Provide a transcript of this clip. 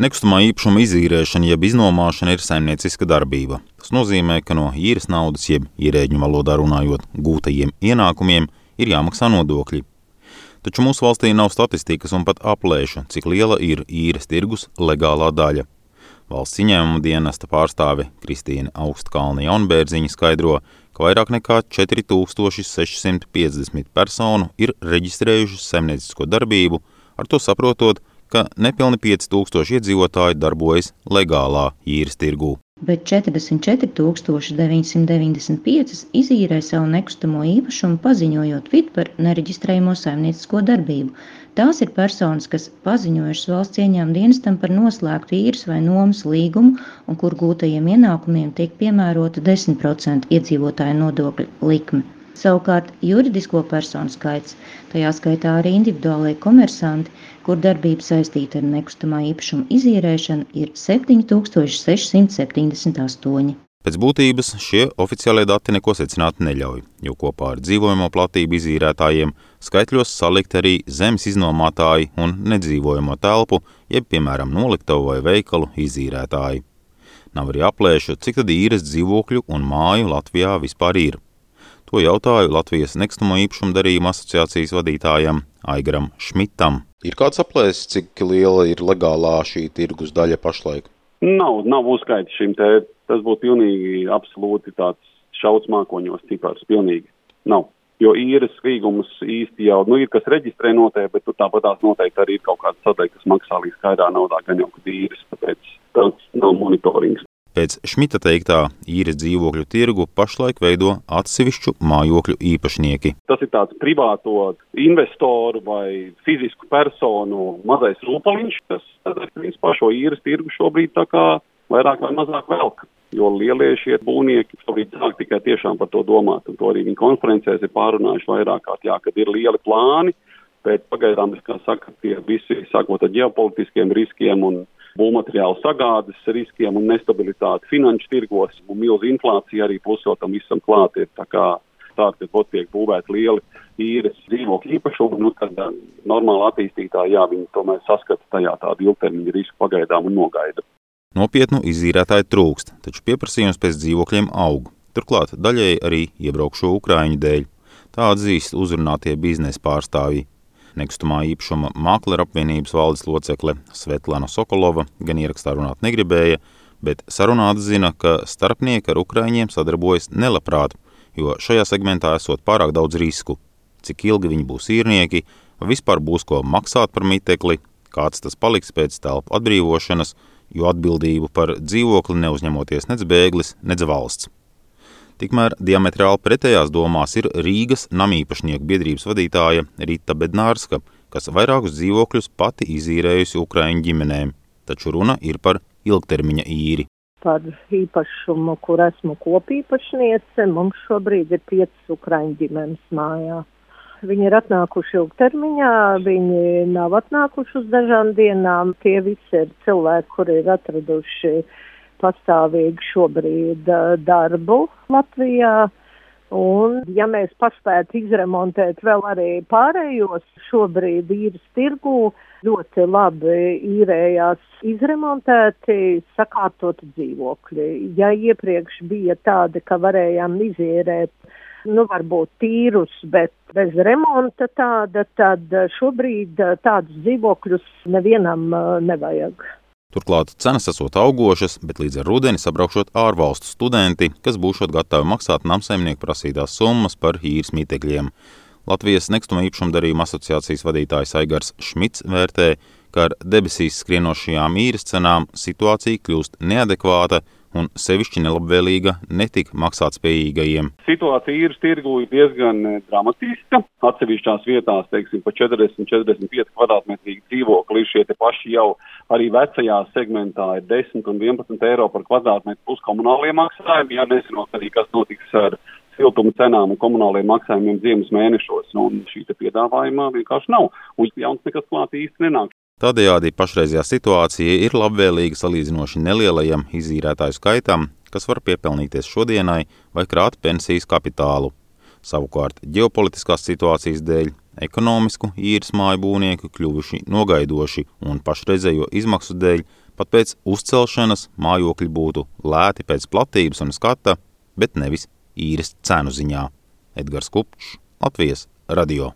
Nekustamā īpašuma izīrēšana jeb iznomāšana ir saimnieciska darbība. Tas nozīmē, ka no īres naudas, jeb ierēģņu valodā runājot, gūtajiem ienākumiem ir jāmaksā nodokļi. Taču mūsu valstī nav statistikas un pat aplēša, cik liela ir īres tirgus legālā daļa. Valsts ieņēmuma dienesta pārstāve Kristīna Augstkalna Jaunbērziņa skaidro, ka vairāk nekā 4650 personu ir reģistrējušas saimniecisko darbību, ar to saprotot, ka nepilni 5000 iedzīvotāji darbojas legālā īres tirgū. Bet 44,995 izīrē savu nekustamo īpašumu, paziņojot vidu par nereģistrējamo saimniecisko darbību. Tās ir personas, kas paziņojušas valsts ieņēmuma dienestam par noslēgtu īres vai nomas līgumu, un kur gūtajiem ienākumiem tiek piemērota 10% iedzīvotāju nodokļu likme. Savukārt juridisko personu skaits, tajā skaitā arī individuālai komersanti, kur darbība saistīta ar nekustamā īpašuma izīrēšanu, ir 7678. Pēc būtības šie oficiālie dati neko secināt neļauj, jo kopā ar dzīvojamo platību izīrētājiem skaitļos salikt arī zemes iznomātāji un nedzīvojamo telpu, jeb, piemēram, noliktavu vai veikalu izīrētāji. Nav arī aplēšu, cik tad īres dzīvokļu un māju Latvijā vispār ir. To jautāju Latvijas nekustamo īpašumu darījuma asociācijas vadītājam Aigaram Šmitam. Ir kāds aplēses, cik liela ir legālā šī tirgus daļa pašlaik? Nav, nav uzskaits šim te. Tas būtu pilnīgi absolūti tāds šaucmākoņos cipars. Pilnīgi nav. Jo īres līgumus īsti jau, nu, ir kas reģistrē noteikti, bet tur tāpat tās noteikti arī ir kaut kāda sadaļa, kas maksā līdz skaidrā naudā, gan jau, kad īres, tāpēc tāds nav monitorings. Pēc Šmita teiktā īres dzīvokļu tirgu pašlaik veido atsevišķu mājokļu īpašnieki. Tas ir tāds privāto investoru vai fizisku personu mazais rūpaliņš, kas principā šo īres tirgu šobrīd tā kā vairāk vai mazāk velk. Jo lielie šie būvnieki šobrīd sāk tikai tiešām par to domāt, un to arī viņi konferencēs ir pārunājuši vairāk kārt, jā, kad ir lieli plāni, bet pagaidām, kā saka, tie visi sākot ar ģeopolitiskiem riskiem un būvmateriālu sagādes riskiem un nestabilitāti finanšu tirgos un milzu inflācija arī pusot tam visam klāt ir tā kā tāda, ka tiek būvēti lieli īres dzīvokļu īpašumi, nu, tad uh, normāli attīstītāji, jā, viņi tomēr saskata tajā tādu ilgtermiņa risku pagaidām un nogaida. Nopietnu izīrētāju trūkst, taču pieprasījums pēc dzīvokļiem aug. Turklāt daļēji arī iebraukšo Ukraiņu dēļ. Tā atzīst uzrunātie biznesa pārstāvji. Nekustamā īpašuma mākleru apvienības valdes locekle Svetlana Sokolova gan ierakstā runāt negribēja, bet sarunā atzina, ka starpnieki ar ukraiņiem sadarbojas nelabprāt, jo šajā segmentā esot pārāk daudz risku. Cik ilgi viņi būs īrnieki, vispār būs ko maksāt par mitekli, kāds tas paliks pēc telpu atbrīvošanas, jo atbildību par dzīvokli neuzņemoties nec bēglis, nec valsts. Tikmēr diametrāli pretējās domās ir Rīgas namīpašnieku biedrības vadītāja Rita Bednārska, kas vairākus dzīvokļus pati izīrējusi Ukraiņu ģimenēm, taču runa ir par ilgtermiņa īri. Par īpašumu, kur esmu kopīpašniece, mums šobrīd ir piecas Ukraiņu ģimenes mājā. Viņi ir atnākuši ilgtermiņā, viņi nav atnākuši uz dažām dienām. Tie visi ir cilvēki, kuri ir atraduši uh, pastāvīgi šobrīd darbu Latvijā. Un, ja mēs paspētu izremontēt vēl arī pārējos šobrīd īres tirgū, ļoti labi īrējās izremontēti, sakārtoti dzīvokļi. Ja iepriekš bija tādi, ka varējām izīrēt, nu, varbūt tīrus, bet bez remonta tāda, tad šobrīd tādus dzīvokļus nevienam nevajag. Turklāt cenas esot augošas, bet līdz ar rudeni sabraukšot ārvalstu studenti, kas būšot gatavi maksāt namsaimnieku prasītās summas par īres mītekļiem. Latvijas nekustamo īpašumu darījuma asociācijas vadītājs Aigars Šmits vērtē, ka ar debesīs skrienošajām īres cenām situācija kļūst neadekvāta un sevišķi nelabvēlīga netik maksātspējīgajiem. Situācija īres tirgu ir diezgan eh, dramatiska. Atsevišķās vietās, teiksim, pa 40-45 kvadrātmetrīgi dzīvokli šie paši jau arī vecajā segmentā ir 10 un 11 eiro par kvadrātmetru plus komunālie maksājumi, ja nezinot arī, kas notiks ar siltuma cenām un komunāliem maksājumiem ziemas mēnešos. Un šī piedāvājuma vienkārši nav. Un jauns nekas klāt īsti nenāk. Tādējādi pašreizējā situācija ir labvēlīga salīdzinoši nelielajam izīrētāju skaitam, kas var piepelnīties šodienai vai krāt pensijas kapitālu. Savukārt ģeopolitiskās situācijas dēļ ekonomisku īres māju būvnieki kļuvuši nogaidoši un pašreizējo izmaksu dēļ Pat pēc uzcelšanas mājokļi būtu lēti pēc platības un skata, bet nevis īres cenu ziņā. Edgars Kupčs, Latvijas radio.